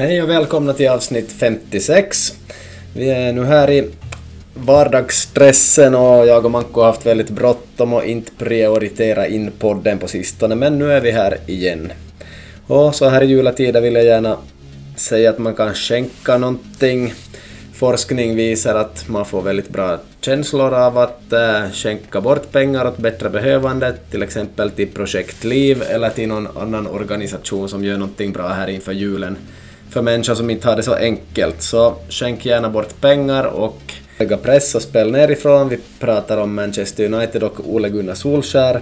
Hej och välkomna till avsnitt 56. Vi är nu här i vardagsstressen och jag och Manko har haft väldigt bråttom och inte prioriterat in podden på sistone, men nu är vi här igen. Och så här i julatider vill jag gärna säga att man kan skänka någonting. Forskning visar att man får väldigt bra känslor av att äh, skänka bort pengar åt bättre behövande, till exempel till Projekt Liv eller till någon annan organisation som gör någonting bra här inför julen för människor som inte har det så enkelt. Så skänk gärna bort pengar och lägga press och spel nerifrån. Vi pratar om Manchester United och Ole Gunnar Solskär.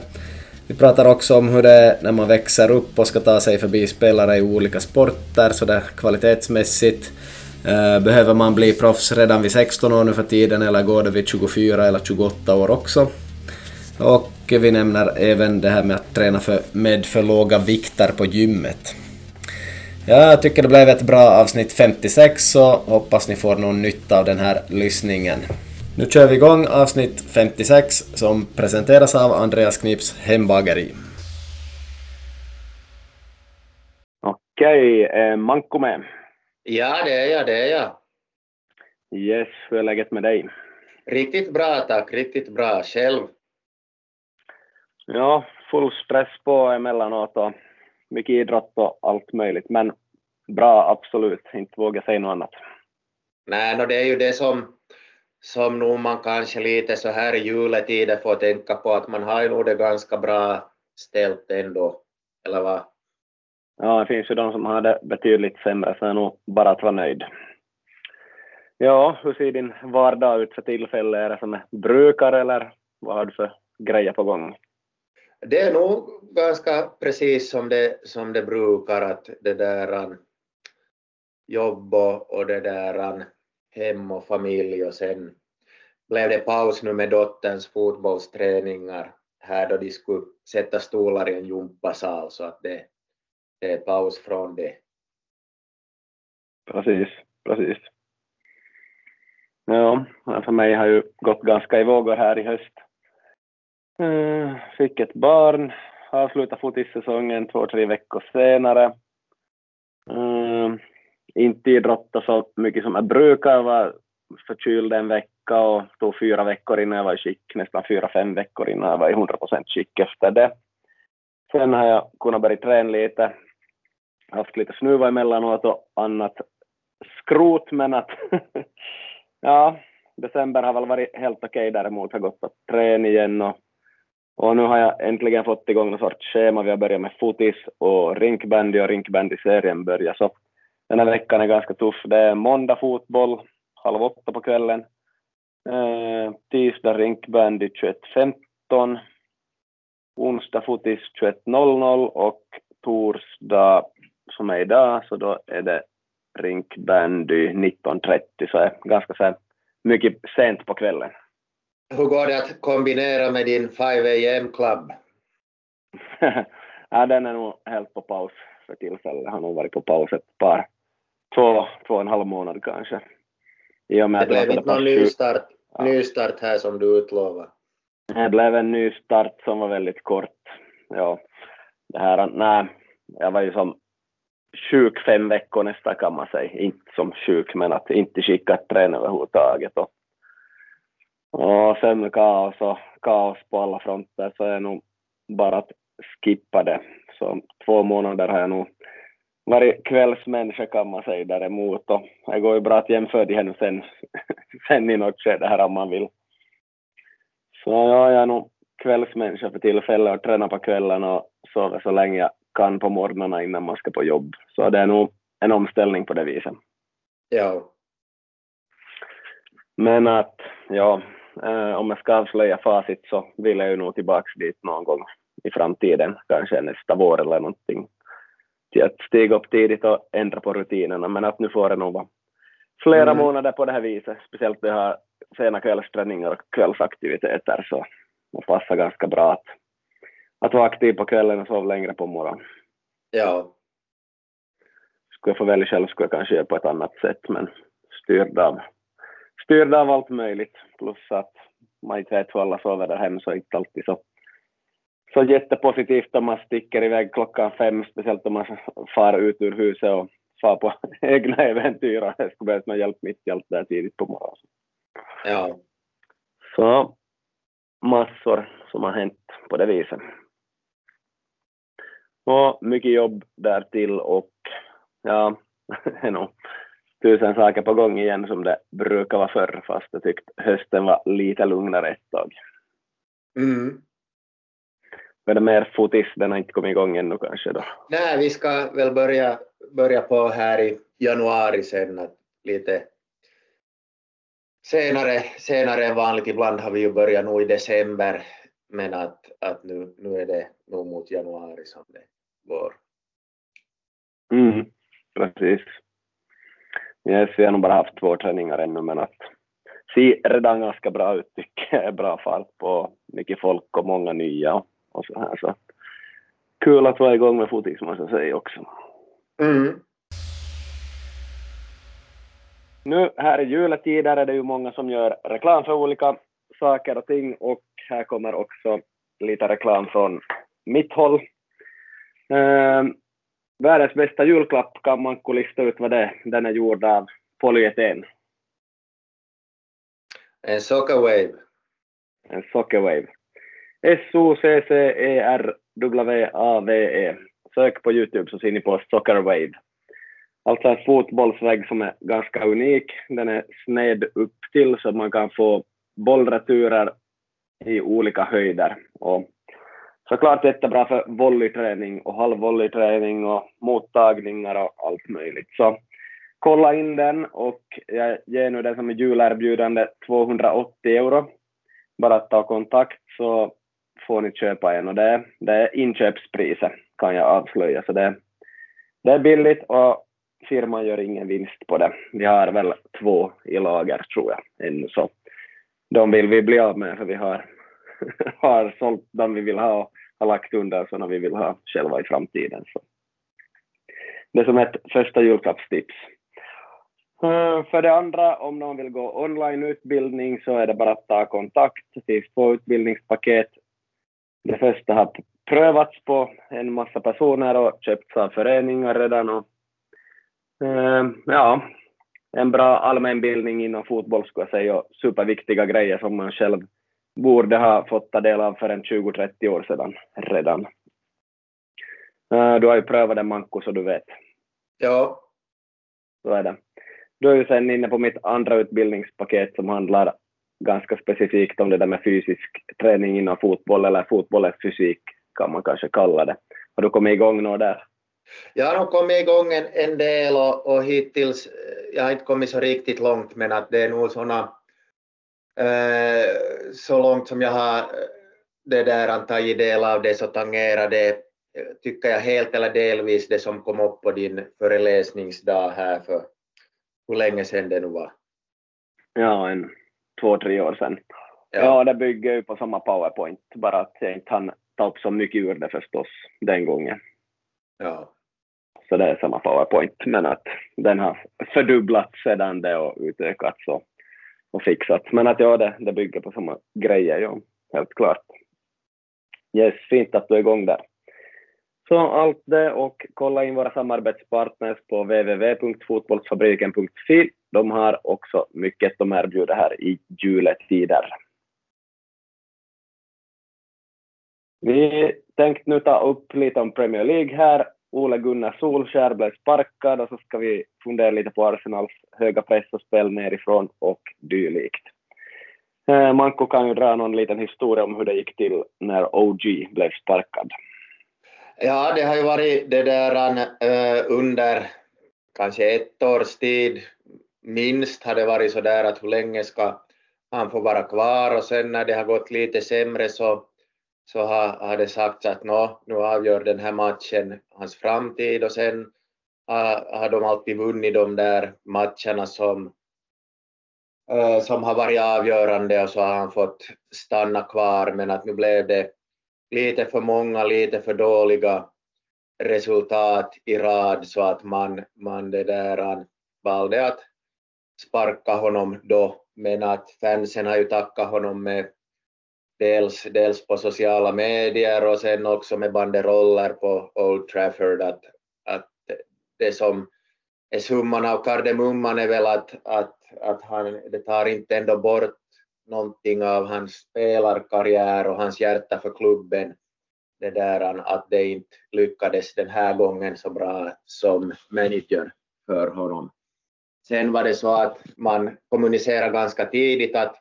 Vi pratar också om hur det är när man växer upp och ska ta sig förbi spelare i olika sporter, så där kvalitetsmässigt. Eh, behöver man bli proffs redan vid 16 år nu för tiden eller går det vid 24 eller 28 år också? Och vi nämner även det här med att träna för, med för låga vikter på gymmet. Ja, jag tycker det blev ett bra avsnitt 56 så hoppas ni får någon nytta av den här lyssningen. Nu kör vi igång avsnitt 56 som presenteras av Andreas Knips hembageri. Okej, är Manko med? Ja, det är jag, det är jag. Yes, hur är läget med dig? Riktigt bra tack, riktigt bra. Själv? Ja, full stress på emellanåt och mycket idrott och allt möjligt, men bra absolut, inte våga säga något annat. Nej, no, det är ju det som, som nog man kanske lite så här i juletider får tänka på att man har ju nog det ganska bra ställt ändå, eller vad? Ja, det finns ju de som har det betydligt sämre, så är nog bara att vara nöjd. Ja, hur ser din vardag ut för tillfället? Är det som brukar eller vad har du för grejer på gång? Det är nog ganska precis som det, som det brukar, att det där um, jobb och, det där um, hem och familj och sen blev det paus nu med dotterns fotbollsträningar här då de skulle sätta stolar i en gympasal så att det, det är paus från det. Precis, precis. Ja, för mig har ju gått ganska i vågor här i höst. Eh, fick ett barn, avslutade fotissäsongen två, tre veckor senare. Uh, inte idrotta så mycket som jag brukar, var förkyld en vecka och tog fyra veckor innan jag var i skick, nästan fyra, fem veckor innan jag var i 100% skick efter det. Sen har jag kunnat börja träna lite, haft lite snuva emellanåt och annat skrot, men att ja, december har väl varit helt okej okay däremot, har gått på träning igen och, och nu har jag äntligen fått igång någon sorts schema. Vi har börjat med fotis och rinkbandy och rinkbandyserien börjar så den här veckan är ganska tuff. Det är måndag fotboll, halv åtta på kvällen. Eh, tisdag rinkbandy 21.15. Onsdag fotis 21.00 och torsdag som är idag så då är det rinkbandy 19.30 så är ganska så mycket sent på kvällen. Hur går det att kombinera med din 5 am club? ja, den är nog helt på paus för tillfället. Har nog varit på paus ett par, två, två och en halv månad kanske. I och med det blev inte någon nystart, ja. nystart här som du utlovade? Det blev en ny start som var väldigt kort. Ja, det här, nej, jag var ju som sjuk fem veckor nästan kan man säga. Inte som sjuk, men att inte skicka träna överhuvudtaget. Och, och sen kaos och kaos på alla fronter så är det nog bara att skippa det. Så två månader har jag nog varit kvällsmänniska kan man säga däremot och det går ju bra att jämföra det här sen, sen i något skede här om man vill. Så ja, jag är nog kvällsmänniska för tillfället och tränar på kvällen och sover så länge jag kan på morgnarna innan man ska på jobb. Så det är nog en omställning på det viset. Ja. Men att, ja, om jag ska avslöja facit så vill jag ju nog tillbaks dit någon gång i framtiden, kanske nästa vår eller någonting till att stiga upp tidigt och ändra på rutinerna, men att nu får det nog vara flera mm. månader på det här viset, speciellt vi har sena kvällsträningar och kvällsaktiviteter, så det passar ganska bra att, att vara aktiv på kvällen och sova längre på morgonen. Ja. Skulle jag få välja själv skulle jag kanske göra på ett annat sätt, men styrd av, styrd av allt möjligt, plus att man inte vet hur alla sover där hemma, så inte alltid så så jättepositivt om man sticker iväg klockan fem, speciellt om man far ut ur huset och fara på egna äventyr och det skulle behövas någon hjälp mitt i allt där tidigt på morgonen. Ja. Så massor som har hänt på det viset. Och mycket jobb därtill och ja, det är nog tusen saker på gång igen som det brukar vara förr fast jag tyckte hösten var lite lugnare ett tag. Mm. Är det mer fotis, den har inte kommit igång ännu kanske då? Nej, vi ska väl börja, börja på här i januari sen, att lite senare, senare än vanligt. Ibland har vi ju börjat nog i december, men att, att nu, nu är det nog mot januari som det går. Mm, precis. Yes, vi har nog bara haft två träningar ännu, men att ser redan ganska bra ut tycker jag. Bra fart på mycket folk och många nya och så här. Så kul att vara igång med fotis måste jag säga också. Mm. Nu här i juletider är det ju många som gör reklam för olika saker och ting och här kommer också lite reklam från mitt håll. Världens bästa julklapp kan man lista ut vad det är. Den är gjord av polyeten. En sockerwave. En sockerwave. S-O-C-C-E-R-W-A-V-E. Sök på Youtube så ser ni på sockerwave. Alltså en fotbollsvägg som är ganska unik. Den är sned upp till så man kan få bollreturer i olika höjder. Och såklart jättebra för volleyträning och halvvolleyträning och mottagningar och allt möjligt. Så kolla in den och jag ger nu den som julerbjudande 280 euro. Bara ta kontakt så får ni köpa en och det, det är inköpspriset kan jag avslöja. Så det, det är billigt och firman gör ingen vinst på det. Vi har väl två i lager tror jag ännu så de vill vi bli av med för vi har, har sålt de vi vill ha och har lagt under sådana vi vill ha själva i framtiden. Så. Det är som ett första julklappstips. Eh, för det andra, om någon vill gå onlineutbildning så är det bara att ta kontakt. Det finns två utbildningspaket. Det första har prövats på en massa personer och köpts av föreningar redan. Och, eh, ja, en bra allmänbildning inom fotboll skulle jag säga och superviktiga grejer som man själv borde ha fått ta del av för en 20-30 år sedan redan. Uh, du har ju prövat det Manko så du vet. Ja. Så är det. Du är ju sen inne på mitt andra utbildningspaket som handlar ganska specifikt om det där med fysisk träning inom fotboll, eller fotbollens fysik kan man kanske kalla det. Har du kommit igång något där? Jag har nog kommit igång en, en del och, och hittills, jag har inte kommit så riktigt långt, men att det är nog såna, eh, så långt som jag har det där tagit del av det så tangerar det, tycker jag helt eller delvis det som kom upp på din föreläsningsdag här för hur länge sedan det nu var? Ja, en två, tre år sedan. Ja, ja det bygger ju på samma powerpoint, bara att jag inte hann ta upp så mycket ur det förstås den gången. Ja. Så det är samma powerpoint, men att den har fördubblats sedan det och utökats och, och fixats. Men att ja, det, det bygger på samma grejer, ja, helt klart. Yes, fint att du är igång där. Så allt det och kolla in våra samarbetspartners på www.fotbollsfabriken.fi. De har också mycket de erbjuder här i juletider. Vi tänkte nu ta upp lite om Premier League här. Ole Gunnar Solskär blev sparkad och så ska vi fundera lite på Arsenals höga press och spel nerifrån och dylikt. Eh, Manko kan ju dra någon liten historia om hur det gick till när OG blev sparkad. Ja, det har ju varit det där uh, under kanske ett års tid minst har det varit så där att hur länge ska han få vara kvar och sen när det har gått lite sämre så, så har, har det sagts att nå, nu avgör den här matchen hans framtid. Och sen har, har de alltid vunnit de där matcherna som, äh, som har varit avgörande och så har han fått stanna kvar. Men att nu blev det lite för många, lite för dåliga resultat i rad. Så att man, man det där valde att sparka honom då, men att fansen har ju tackat honom med dels, dels på sociala medier och sen också med banderoller på Old Trafford att, att det som är summan av kardemumman är väl att, att, att han, det tar inte ändå bort någonting av hans spelarkarriär och hans hjärta för klubben det där att det inte lyckades den här gången så bra som manager för honom. Sen var det så att man kommunicerade ganska tidigt att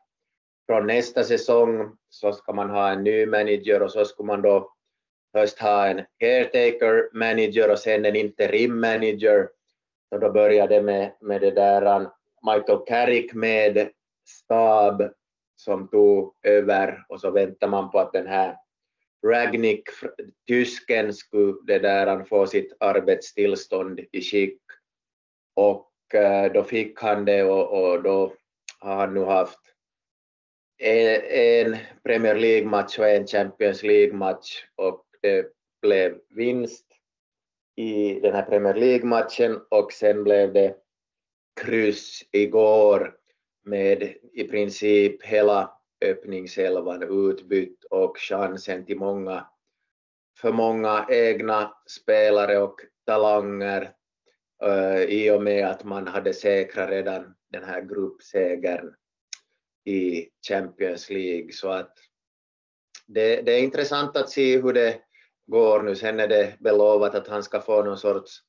från nästa säsong så ska man ha en ny manager och så ska man då först ha en caretaker manager och sen en interim manager. Så då började det med, med det där um, Michael Carrick med stab som tog över och så väntar man på att den här Ragnick, tysken, skulle det där um, få sitt arbetstillstånd i skick och uh, då fick han det och, och då har han nu haft en Premier League-match och en Champions League-match och det blev vinst i den här Premier League-matchen och sen blev det kryss igår med i princip hela öppningselvan utbytt och chansen till många, för många egna spelare och talanger uh, i och med att man hade säkrat redan den här gruppsegern i Champions League. Så att det, det, är intressant att se hur det går nu. Sen är det belovat att han ska få någon sorts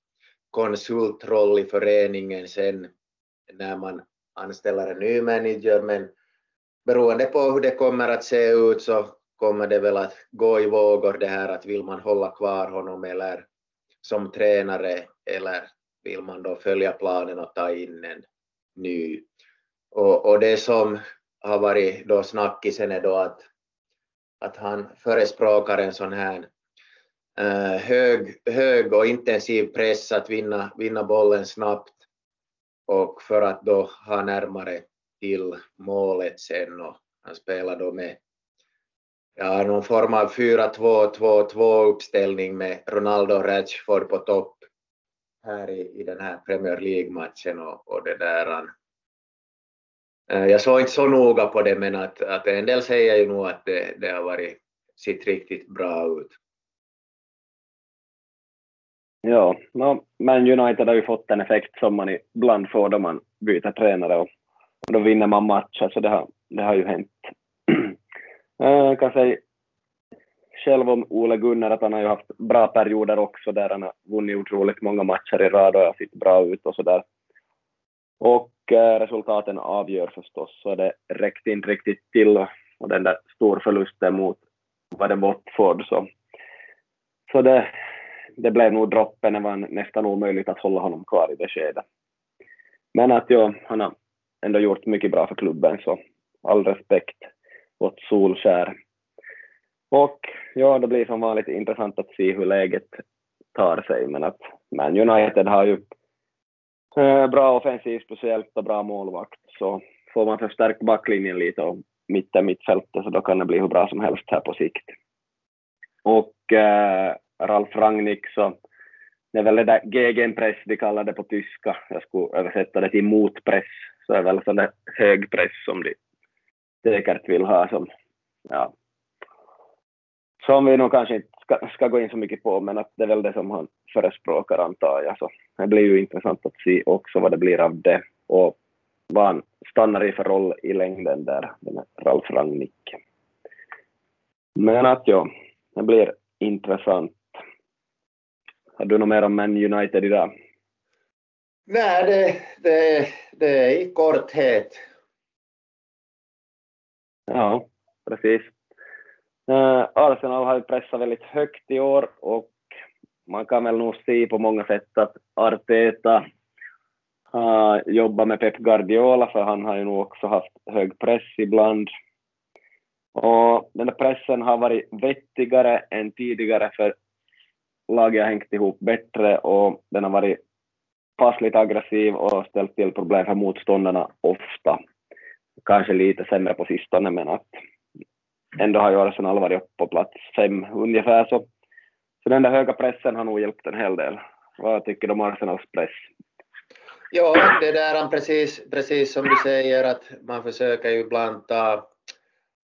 konsultroll i föreningen sen när man anställer en ny manager, men beroende på hur det kommer att se ut så kommer det väl att gå i vågor det här att vill man hålla kvar honom eller som tränare eller vill man då följa planen och ta in en ny. Och, och det som har varit då snackisen är då att, att han förespråkar en sån här eh, hög, hög och intensiv press att vinna, vinna bollen snabbt och för att då ha närmare till målet sen och han spelar då med ja, någon form av 4-2-2-2 uppställning med Ronaldo och Rashford på topp här i, i den här Premier League-matchen och, och det där. Eh, jag såg inte så noga på det men att, att en del säger ju nog att det, det har varit, sett riktigt bra ut. Ja, no, men United har ju fått en effekt som man ibland får då man byter tränare och och då vinner man matcher, så det har, det har ju hänt. Eh, jag kan säga själv om Ole Gunnar att han har ju haft bra perioder också där han har vunnit otroligt många matcher i rad och har sett bra ut och sådär. Och eh, resultaten avgör förstås, så det räckte inte riktigt till och den där storförlusten mot var det Watford så, så det, det blev nog droppen, det var nästan omöjligt att hålla honom kvar i det skedet. Men att ja, han har ändå gjort mycket bra för klubben, så all respekt åt Solskär. Och ja, det blir som vanligt intressant att se hur läget tar sig, men att Man United har ju Eh, bra offensiv speciellt och bra målvakt, så får man förstärkt backlinjen lite och mitten mittfältet så då kan det bli hur bra som helst här på sikt. Och äh, Ralf Rangnick så det är väl det där gegenpress de kallar det på tyska, jag skulle översätta det till motpress, så är väl sån där högpress som de säkert vill ha som, ja, som vi nog kanske inte ska, ska gå in så mycket på, men att det är väl det som han förespråkar antar jag. Så det blir ju intressant att se också vad det blir av det och vad han stannar i för roll i längden där, den Ralf Rangnick. Men att ja, det blir intressant. Har du något mer om Man United idag? Nej, det, det, det är i korthet. Ja, precis. Uh, Arsenal har ju pressat väldigt högt i år och man kan väl nog se på många sätt att Arteta ah, har jobbat med Pep Guardiola för han har ju nog också haft hög press ibland. Och den där pressen har varit vettigare än tidigare för laget har hängt ihop bättre och den har varit passligt aggressiv och ställt till problem för motståndarna ofta. Kanske lite sämre på sistone, men att ändå har ju Arsenal varit på plats fem ungefär så. Så den där höga pressen har nog hjälpt en hel del. Vad tycker du om Arsenals press? Ja, det där är precis, precis som du säger att man försöker ju ibland ta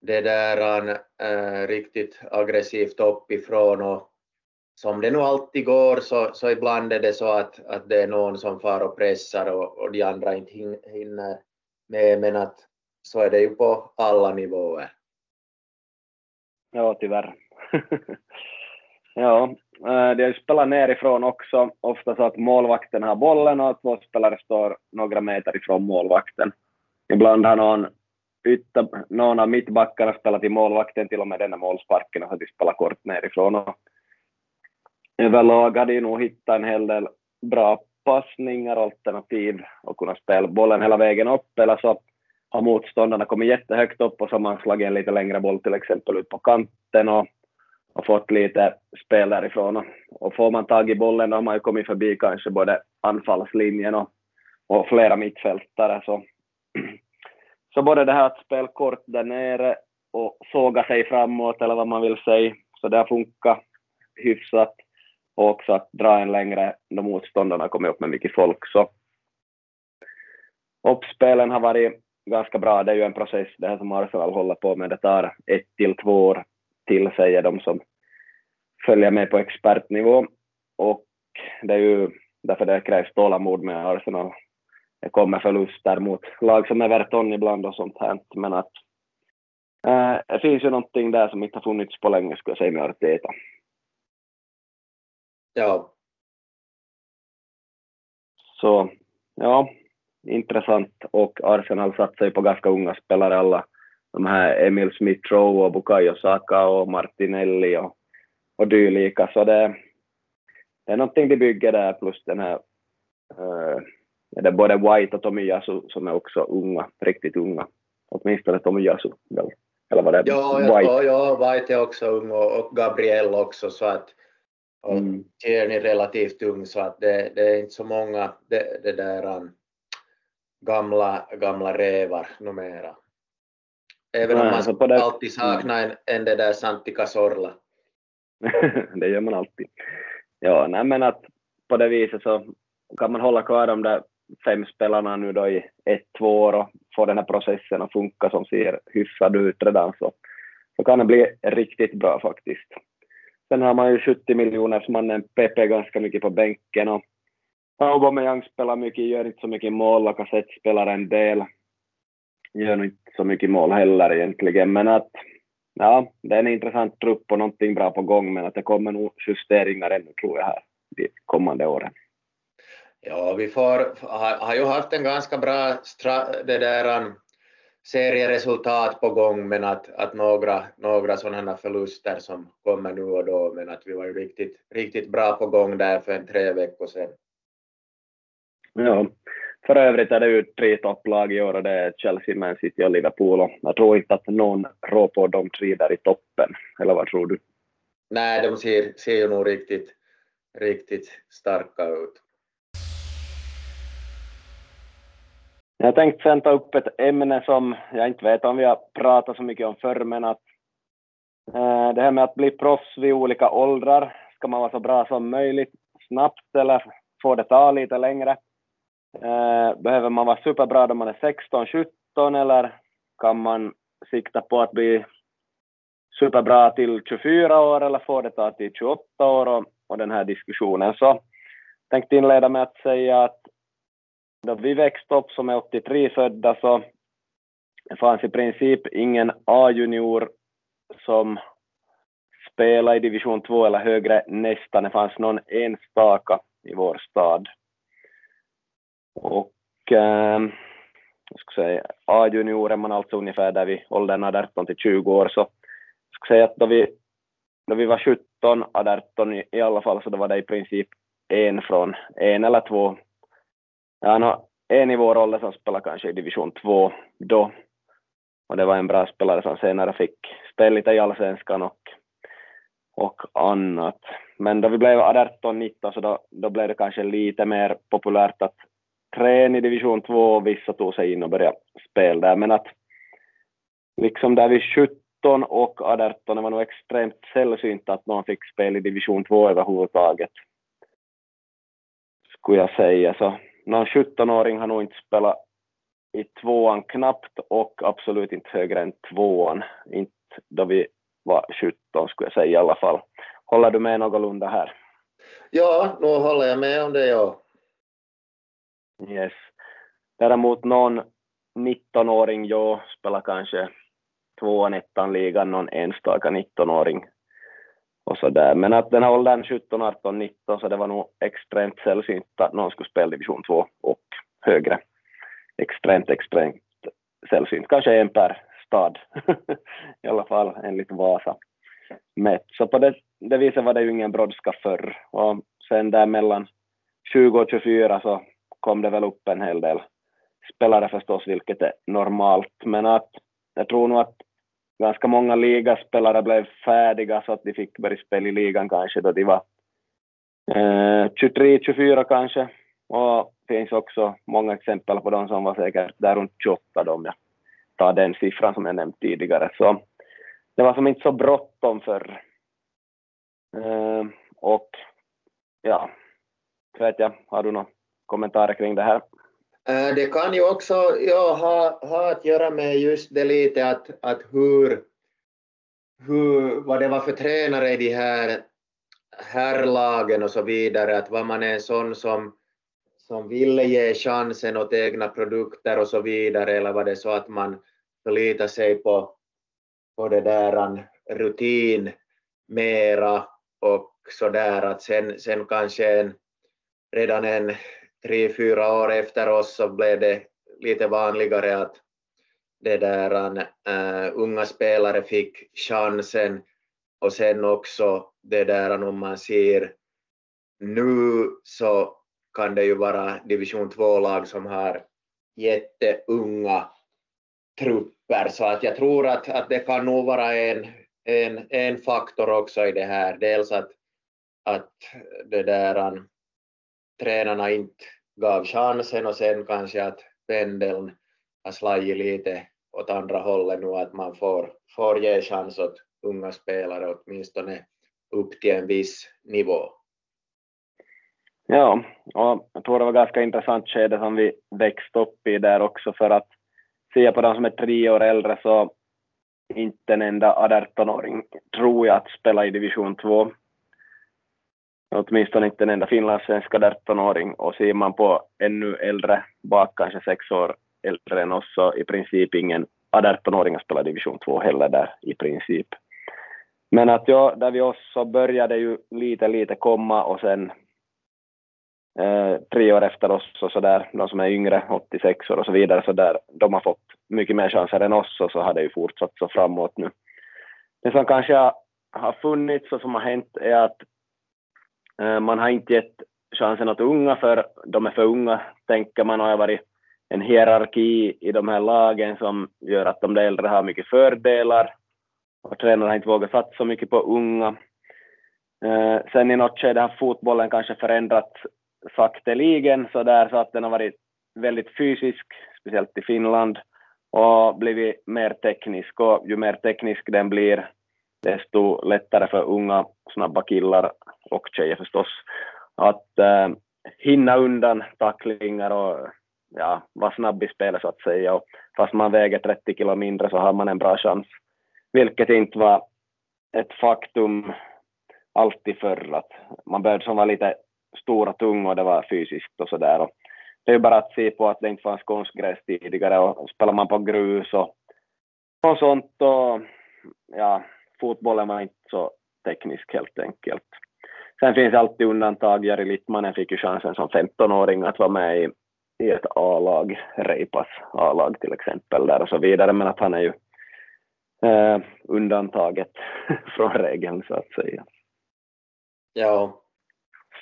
det där äh, riktigt aggressivt uppifrån och som det nu alltid går så, så ibland är det så att, att det är någon som far och pressar och, och de andra inte hinner med, men att så är det ju på alla nivåer. Ja, tyvärr. ja, eh, de har ju spelat nerifrån också, ofta så att målvakten har bollen och två spelare står några meter ifrån målvakten. Ibland har någon, ytta, någon av mittbackarna spelat i målvakten till och med denna målsparken och har de spelat kort nerifrån. Och överlag har de nog hittat en hel del bra passningar, alternativ och kunnat spela bollen hela vägen upp eller så har motståndarna kommit jättehögt upp och så har man slagit en lite längre boll till exempel ut på kanten och, och fått lite spel därifrån. Och, och får man tag i bollen då har man ju kommit förbi kanske både anfallslinjen och, och flera mittfältare. Så, så både det här att spela kort där nere och såga sig framåt eller vad man vill säga, så det har funkat hyfsat och också att dra en längre då motståndarna kommer upp med mycket folk. Så uppspelen har varit ganska bra. Det är ju en process det här som Arsenal håller på med. Det tar ett till två år till, säger de som följer med på expertnivå. Och det är ju därför det krävs tålamod med Arsenal. Det kommer förluster mot lag som Everton ibland och sånt här, men att äh, det finns ju någonting där som inte har funnits på länge, skulle jag säga, med Arteta. Ja. Så, ja, intressant och Arsenal satsar ju på ganska unga spelare alla. De här Emil Smith Rowe och Bukayo Saka och Martinelli och, och dylika. Så det, det är någonting de bygger där plus den här uh, det är både White och Tomiyasu som är också unga, riktigt unga. Åtminstone Tomiyasu. Eller vad det är? Ja, White. Ja, ja, White är också ung och, och Gabriel också så att och mm. Tierney relativt ung så att det, det är inte så många det, det där um, gamla, gamla rävar numera. Även Nej, om man det... alltid saknar en, en det där Santi Cazorla. det gör man alltid. Ja, nej men att på det viset så kan man hålla kvar de där fem spelarna nu då i ett, två år och få den här processen att funka som ser hyfsad ut redan så, så kan det bli riktigt bra faktiskt. Sen har man ju 70 miljoners mannen Pepe ganska mycket på bänken och Aubameyang spelar mycket, gör inte så mycket mål, Lacazette spelar en del. Gör nog inte så mycket mål heller egentligen, men att ja, det är en intressant trupp och någonting bra på gång, men att det kommer nog justeringar ännu tror jag här de kommande åren. Ja, vi får, har, har ju haft en ganska bra stra, det där, um, serieresultat på gång, men att, att några, några sådana förluster som kommer nu och då, men att vi var ju riktigt, riktigt bra på gång där för en tre veckor sedan. Ja, för övrigt är det ju tre topplag i år och det är Chelsea, Man City och Liverpool och jag tror inte att någon rår på de tre där i toppen, eller vad tror du? Nej, de ser, ser ju nog riktigt, riktigt starka ut. Jag tänkte sen ta upp ett ämne som jag inte vet om vi har pratat så mycket om förr, men att äh, det här med att bli proffs vid olika åldrar, ska man vara så bra som möjligt snabbt eller får det ta lite längre? Eh, behöver man vara superbra då man är 16, 17 eller kan man sikta på att bli superbra till 24 år eller får det ta till 28 år och, och den här diskussionen. Så tänkte inleda med att säga att då vi växte upp som är 83 födda så det fanns i princip ingen A-junior som spelade i division 2 eller högre nästan. Det fanns någon enstaka i vår stad. Och eh, jag skulle säga A-junioren, man alltså ungefär där vid åldern 18 till 20 år, så jag skulle säga att då vi, då vi var 17, 18 i, i alla fall, så då var det i princip en från, en eller två, ja, en i vår ålder som spelade kanske i division 2 då, och det var en bra spelare som senare fick spela lite i allsvenskan och, och annat. Men då vi blev 18-19 så då, då blev det kanske lite mer populärt att träna i division 2 och vissa tog sig in och började spela där. Men att liksom där vid 17 och 18 det var nog extremt sällsynt att någon fick spela i division 2 överhuvudtaget. Skulle jag säga. Så någon 17-åring har nog inte spelat i tvåan knappt och absolut inte högre än tvåan. Inte då vi var 17 skulle jag säga i alla fall. håller du med någorlunda här? Ja, nu håller jag med om det, ja. Yes. Däremot någon 19-åring, jag spelar kanske tvåan, ettan ligan, någon enstaka 19-åring och så där. Men att den här åldern 17, 18, 19 så det var nog extremt sällsynt att någon skulle spela division 2 och högre. Extremt, extremt sällsynt. Kanske en per stad i alla fall enligt Vasa mätt. Så på det, det viset var det ju ingen brådska förr. Och sen där mellan 20 och 24 så kom det väl upp en hel del spelare förstås, vilket är normalt. Men att jag tror nog att ganska många ligaspelare blev färdiga så att de fick börja spela i ligan kanske då de var eh, 23-24 kanske. Och det finns också många exempel på de som var säkert där runt 28 då, om jag tar den siffran som jag nämnt tidigare. Så det var som inte så bråttom förr. eh, och ja, vet jag, har du något kommentarer kring det här? Eh, det kan ju också ja, ha, ha att göra med just det lite att, att hur, hur, vad det var för tränare i de här herrlagen och så vidare, att var man en sån som, som ville ge chansen åt egna produkter och så vidare, eller var det så att man förlitade sig på, på det där rutin mera och så där att sen, sen kanske en, redan en tre, fyra år efter oss så blev det lite vanligare att det där, uh, unga spelare fick chansen och sen också det där om man ser nu så kan det ju vara division 2-lag som har jätteunga trupper så att jag tror att, att det kan nog vara en, en, en faktor också i det här. Dels att, att det där, tränarna inte gav chansen och sen kanske att pendeln har slagit lite åt andra hållet nu att man får, får ge chans åt unga spelare åtminstone upp till en viss nivå. Ja, och jag tror det var ganska intressant skede som vi växte upp i där också för att se på de som är tre år äldre så inte en enda 18-åring tror jag att spela i division 2 åtminstone inte en enda finlandssvenska 18-åring och ser man på ännu äldre, bak kanske sex år äldre än oss, så i princip ingen 18-åringar spelar division 2 heller där i princip. Men att ja, där vi oss så började ju lite, lite komma och sen eh, tre år efter oss och så där, de som är yngre, 86 år och så vidare, så där, de har fått mycket mer chanser än oss och så har det ju fortsatt så framåt nu. Det som kanske har funnits och som har hänt är att Eh, man har inte gett chansen åt unga för de är för unga, tänker man, och har varit en hierarki i de här lagen som gör att de äldre har mycket fördelar och tränarna har inte vågat satsa så mycket på unga. Eh, sen i något skede har fotbollen kanske förändrats sakteligen så där så att den har varit väldigt fysisk, speciellt i Finland, och blivit mer teknisk och ju mer teknisk den blir desto lättare för unga snabba killar och tjejer förstås att äh, hinna undan tacklingar och ja, vara snabb i spelet så att säga. Och fast man väger 30 kilo mindre så har man en bra chans, vilket inte var ett faktum alltid förr. Att man började som var lite stor och tung och det var fysiskt och sådär. Det är ju bara att se på att det inte fanns konstgräs tidigare och spelar man på grus och, och sånt och ja, fotbollen var inte så teknisk helt enkelt. Sen finns alltid undantag. Jari Littmanen fick ju chansen som 15-åring att vara med i, i ett A-lag, Reipas A-lag till exempel där och så vidare, men att han är ju eh, undantaget från regeln så att säga. Ja.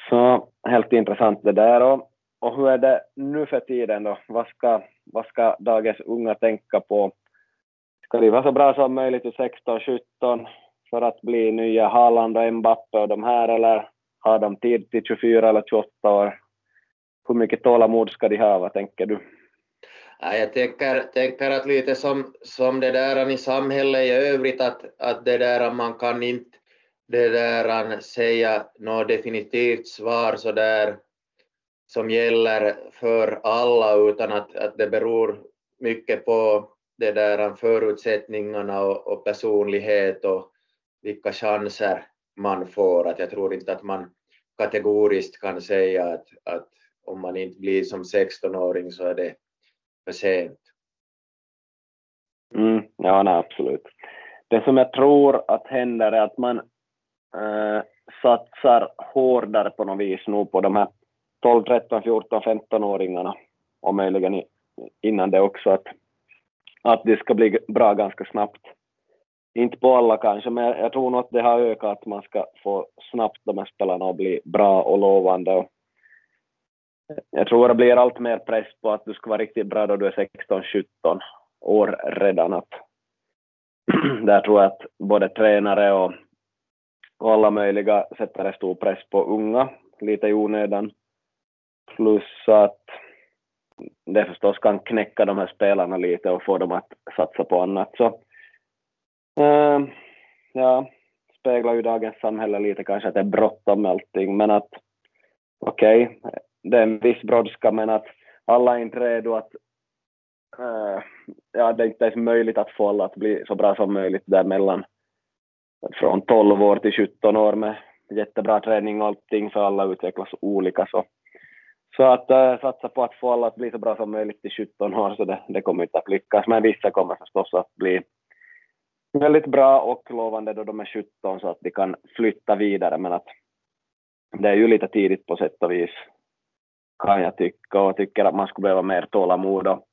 Så helt intressant det där. Och, och hur är det nu för tiden då? Vad ska, vad ska dagens unga tänka på? Ska de vara så bra som möjligt i 16, 17 för att bli nya Haaland och Mbappe och de här eller har de tid till 24 eller 28 år? Hur mycket tålamod ska de ha, vad tänker du? jag tänker, tänker att lite som, som det där i samhället i övrigt att, att det där man kan inte det där säga något definitivt svar så där som gäller för alla utan att, att det beror mycket på det där förutsättningarna och, och personlighet och vilka chanser man får. Att jag tror inte att man kategoriskt kan säga att, att om man inte blir som 16-åring så är det för sent. Mm, ja, nej, absolut. Det som jag tror att händer är att man äh, satsar hårdare på något vis nu på de här 12, 13, 14, 15-åringarna och möjligen innan det också att, att det ska bli bra ganska snabbt. Inte på alla kanske, men jag tror nog att det har ökat att man ska få snabbt de här spelarna att bli bra och lovande. Jag tror det blir allt mer press på att du ska vara riktigt bra då du är 16-17 år redan. Att där tror jag att både tränare och, och alla möjliga sätter en stor press på unga, lite i onödan. Plus att det förstås kan knäcka de här spelarna lite och få dem att satsa på annat. Så Uh, ja, speglar ju dagens samhälle lite kanske att det är bråttom med allting, men att okej, okay, det är en viss brådska, men att alla är inte redo att uh, ja, det är inte ens möjligt att få alla att bli så bra som möjligt där mellan, Från 12 år till 17 år med jättebra träning och allting, så alla utvecklas olika. Så så att äh, satsa på att få alla att bli så bra som möjligt till 17 år, så det, det kommer inte att lyckas. Men vissa kommer förstås att bli väldigt bra och lovande då de är 17 så att de kan flytta vidare, men att det är ju lite tidigt på sätt och vis, kan jag tycka, och tycker att man skulle behöva mer tålamod och,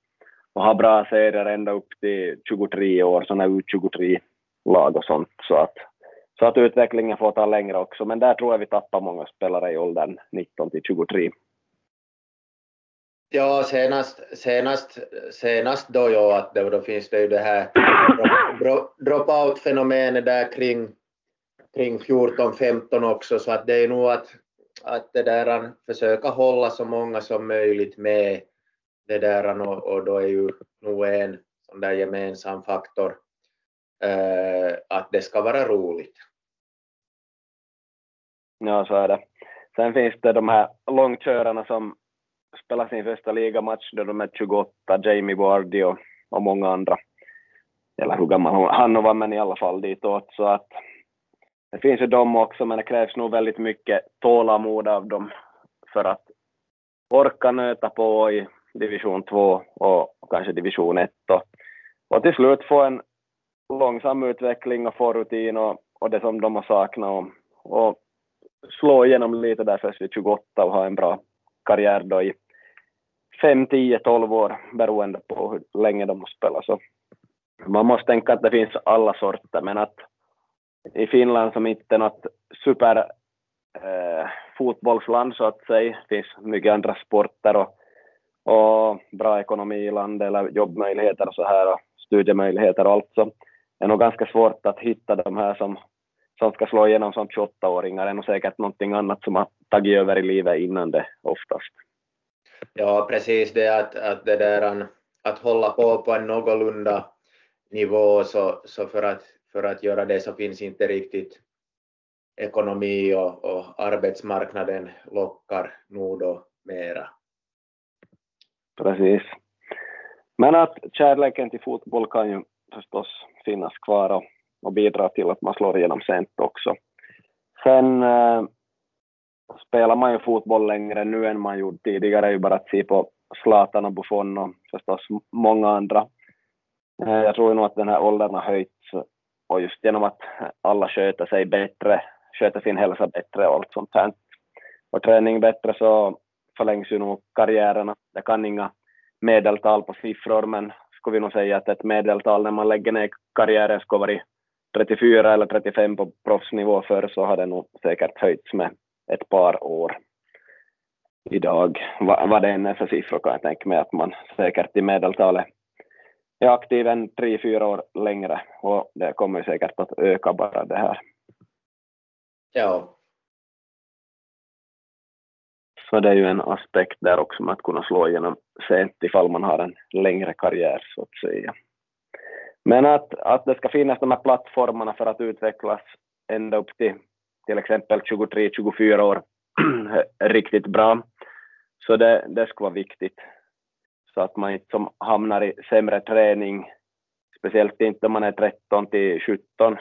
och ha bra serier ända upp till 23 år, sådana U23-lag och sånt, så att, så att utvecklingen får ta längre också, men där tror jag vi tappar många spelare i åldern 19 till 23. Ja, senast, senast, senast då, ja, att då, då finns det ju det här dropout-fenomenet där kring, kring 14-15 också, så att det är nog att, att det där, försöka hålla så många som möjligt med det där och, och då är ju nog en sån där gemensam faktor eh, att det ska vara roligt. Ja, så är det. Sen finns det de här långkörarna som spelade sin första ligamatch då de är 28, Jamie Vardy och, och många andra. Eller hur gammal han var, men i alla fall ditåt. Så att det finns ju de också, men det krävs nog väldigt mycket tålamod av dem för att orka nöta på i division 2 och kanske division 1 och, och till slut få en långsam utveckling och få rutin och, och det som de har saknat och, och slå igenom lite där först vid 28 och ha en bra karriär då i 5, 10, 12 år beroende på hur länge de har spelat. Så man måste tänka att det finns alla sorter, men att i Finland som inte är något super eh, fotbollsland så att säga, finns mycket andra sporter och, och bra ekonomi i landet eller jobbmöjligheter och så här och studiemöjligheter och allt så det är nog ganska svårt att hitta de här som, som ska slå igenom som 28-åringar. Det är nog säkert någonting annat som har tagit över i livet innan det oftast. Ja, precis det att, att det där att hålla på på en någorlunda nivå så, så för, att, för att göra det så finns inte riktigt ekonomi och, och arbetsmarknaden lockar nog då mera. Precis. Men att kärleken till fotboll kan ju förstås finnas kvar och, och bidrar till att man slår igenom sent också. Sen äh, spelar man ju fotboll längre nu än man gjorde tidigare, ju bara att se på Zlatan och Buffon och förstås många andra. Äh, jag tror nog att den här åldern har höjts och just genom att alla sköter sig bättre, sköter sin hälsa bättre och allt sånt här och träning bättre så förlängs ju nog karriärerna. Det kan inga medeltal på siffror men skulle vi nog säga att ett medeltal när man lägger ner karriären skulle vara 34 eller 35 på proffsnivå förr så har det nog säkert höjts med ett par år idag. Vad, vad det än är för siffror kan jag tänka mig att man säkert i medeltalet är aktiv en tre, fyra år längre och det kommer säkert att öka bara det här. Ja. Så det är ju en aspekt där också med att kunna slå igenom sent ifall man har en längre karriär så att säga. Men att, att det ska finnas de här plattformarna för att utvecklas ända upp till till exempel 23-24 år riktigt bra. Så det, det skulle vara viktigt. Så att man inte som hamnar i sämre träning, speciellt inte om man är 13 till 17,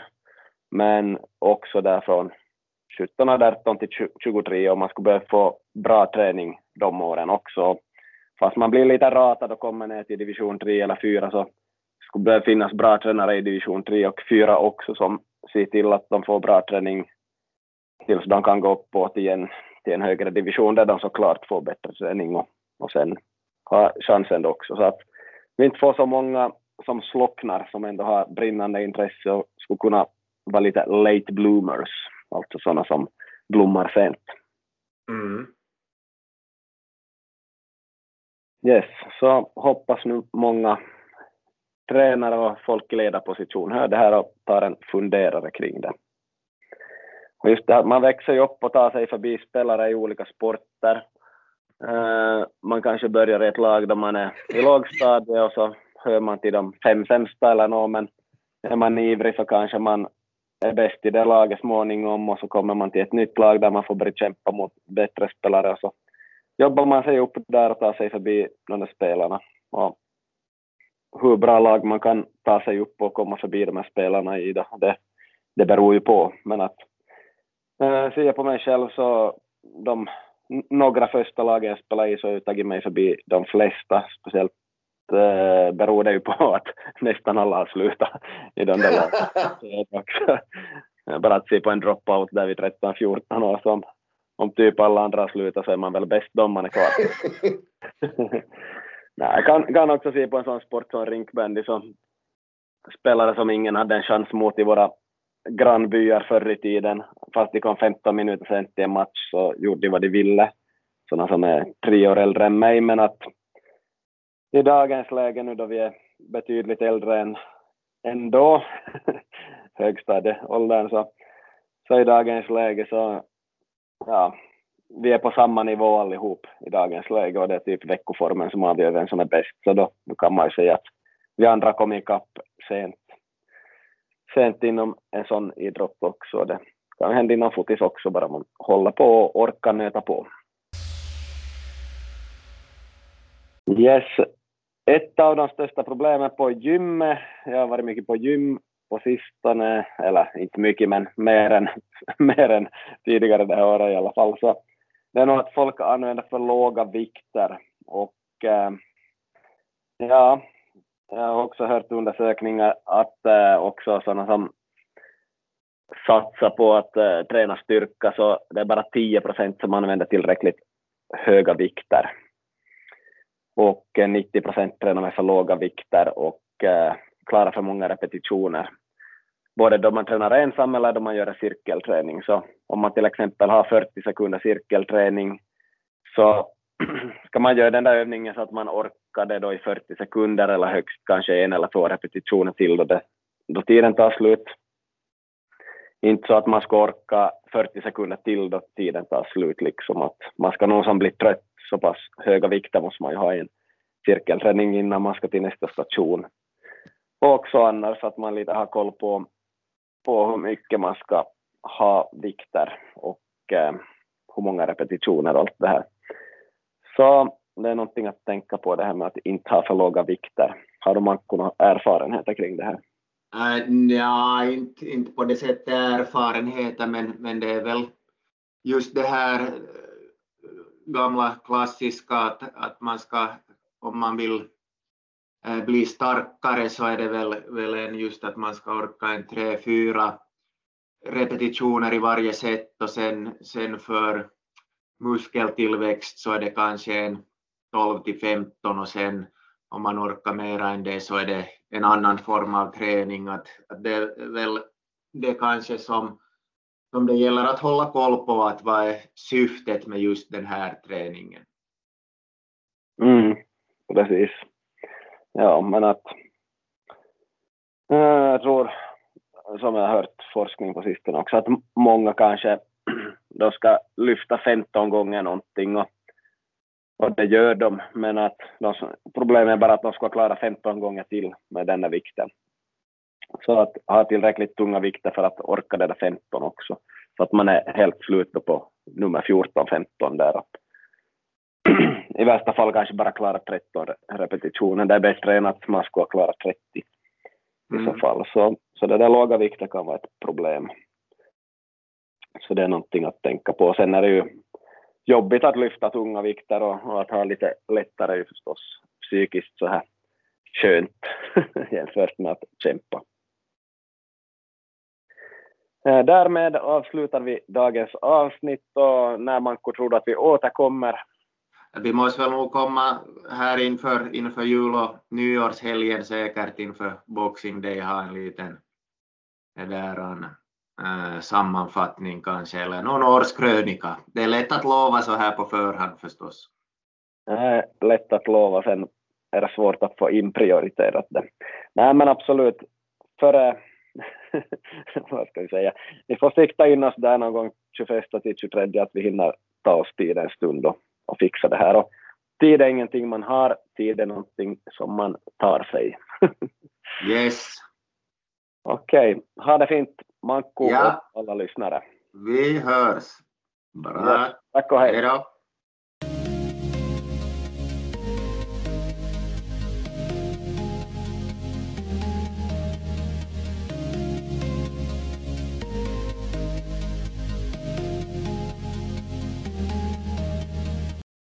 men också där från 17, 18 till 23 och man skulle behöva få bra träning de åren också. Fast man blir lite ratad och kommer ner till division 3 eller 4 så skulle behöva finnas bra tränare i division 3 och 4 också som ser till att de får bra träning tills de kan gå uppåt igen till en högre division där de såklart får bättre träning och, och sen ha chansen också. Så att vi inte får så många som slocknar som ändå har brinnande intresse och skulle kunna vara lite late bloomers, alltså sådana som blommar sent. Mm. Yes, så hoppas nu många tränare och folk i ledarposition hör det här och tar en funderare kring det. Och just det här, man växer ju upp och tar sig förbi spelare i olika sporter. Eh, man kanske börjar i ett lag då man är i lågstadiet och så hör man till de fem sämsta eller något, men är man ivrig så kanske man är bäst i det laget småningom och så kommer man till ett nytt lag där man får börja kämpa mot bättre spelare och så jobbar man sig upp där och tar sig förbi de där spelarna. Och hur bra lag man kan ta sig upp och komma förbi de här spelarna i det, det, beror ju på. Men att äh, ser jag på mig själv så de några första lagen jag spelade i så har jag tagit mig förbi de flesta, speciellt äh, beror det ju på att nästan alla har slutat i de där lagen. Bara att se på en dropout där vid 13-14 år som om typ alla andra slutar så är man väl bäst då man är kvar. Nej, jag kan, kan också se på en sån sport som rinkbandy som spelare som ingen hade en chans mot i våra grannbyar förr i tiden. Fast de kom 15 minuter sent till en match så gjorde de vad de ville. Sådana som är tre år äldre än mig, men att i dagens läge nu då vi är betydligt äldre än ändå, högstadieåldern, så, så i dagens läge så, ja, vi är på samma nivå allihop i dagens läge och det är typ veckoformen som avgör vem som är bäst. Så då, då kan man ju säga att vi andra kom ikapp sent, sent inom en sån idrott också. Det kan hända inom fotis också, bara man håller på och orkar nöta på. Yes, ett av de största problemen på gymmet, jag har varit mycket på gym på sistone, eller inte mycket men mer än, mer än tidigare det här året i alla fall, så det är nog att folk använder för låga vikter. Och eh, ja, jag har också hört undersökningar att eh, också sådana som satsar på att eh, träna styrka så det är bara 10 procent som använder tillräckligt höga vikter. Och eh, 90 procent tränar med för låga vikter och eh, klarar för många repetitioner både då man tränar ensam eller då man gör en cirkelträning. Så om man till exempel har 40 sekunder cirkelträning så ska man göra den där övningen så att man orkar det då i 40 sekunder eller högst kanske en eller två repetitioner till då, det, då tiden tar slut. Inte så att man ska orka 40 sekunder till då tiden tar slut liksom att man ska nog som bli trött så pass höga vikter måste man ju ha i en cirkelträning innan man ska till nästa station. Och också annars att man lite har koll på på hur mycket man ska ha vikter och eh, hur många repetitioner och allt det här. Så det är någonting att tänka på det här med att inte ha för låga vikter. Har du Manko några erfarenheter kring det här? Äh, uh, ja, inte, inte på det sättet erfarenheter, men, men det är väl just det här eh, gamla klassiska att, att man ska, om man vill Eh, bli starkare så är det väl, väl en just att man ska orka en tre, fyra repetitioner i varje set och sen, sen för muskeltillväxt så är det kanske en 12 till 15 och sen om man orkar mera än det så är det en annan form av träning. Att, att det är väl det kanske som, som det gäller att hålla koll på, att vad är syftet med just den här träningen? Mm, precis. Ja, men att eh, jag tror, som jag har hört forskning på sistone också, att många kanske då ska lyfta 15 gånger någonting och, och det gör de, men att de, problemet är bara att de ska klara 15 gånger till med den vikten. Så att ha tillräckligt tunga vikter för att orka det där 15 också, så att man är helt slut på nummer 14-15 där. Att i värsta fall kanske bara klara 13 repetitioner. Det är bättre än att man skulle klara 30 mm. i så mm. fall. Så, så det där låga vikten kan vara ett problem. Så det är någonting att tänka på. Sen är det ju jobbigt att lyfta tunga vikter och, och att ha lite lättare är ju förstås psykiskt så här skönt jämfört med att kämpa. Eh, därmed avslutar vi dagens avsnitt och när man tror att vi återkommer. Vi måste väl nog komma här inför, inför jul och nyårshelgen säkert inför Boxing Day ha en liten där, en, äh, eh, sammanfattning kanske eller någon årskrönika. Det är lätt att lova så här på förhand förstås. Det är lätt att lova, sen är det svårt att få inprioriterat det. Nej men absolut, före vad ska vi säga, vi får sikta in oss där någon gång 21 till 23 att vi hinner ta oss tid en stund och, och fixa det här. Och tid är ingenting man har, tid är någonting som man tar sig. yes. Okej, okay. ha det fint Manko ja. och alla lyssnare. Vi hörs. Bra. Ja, tack och hej. Hej då.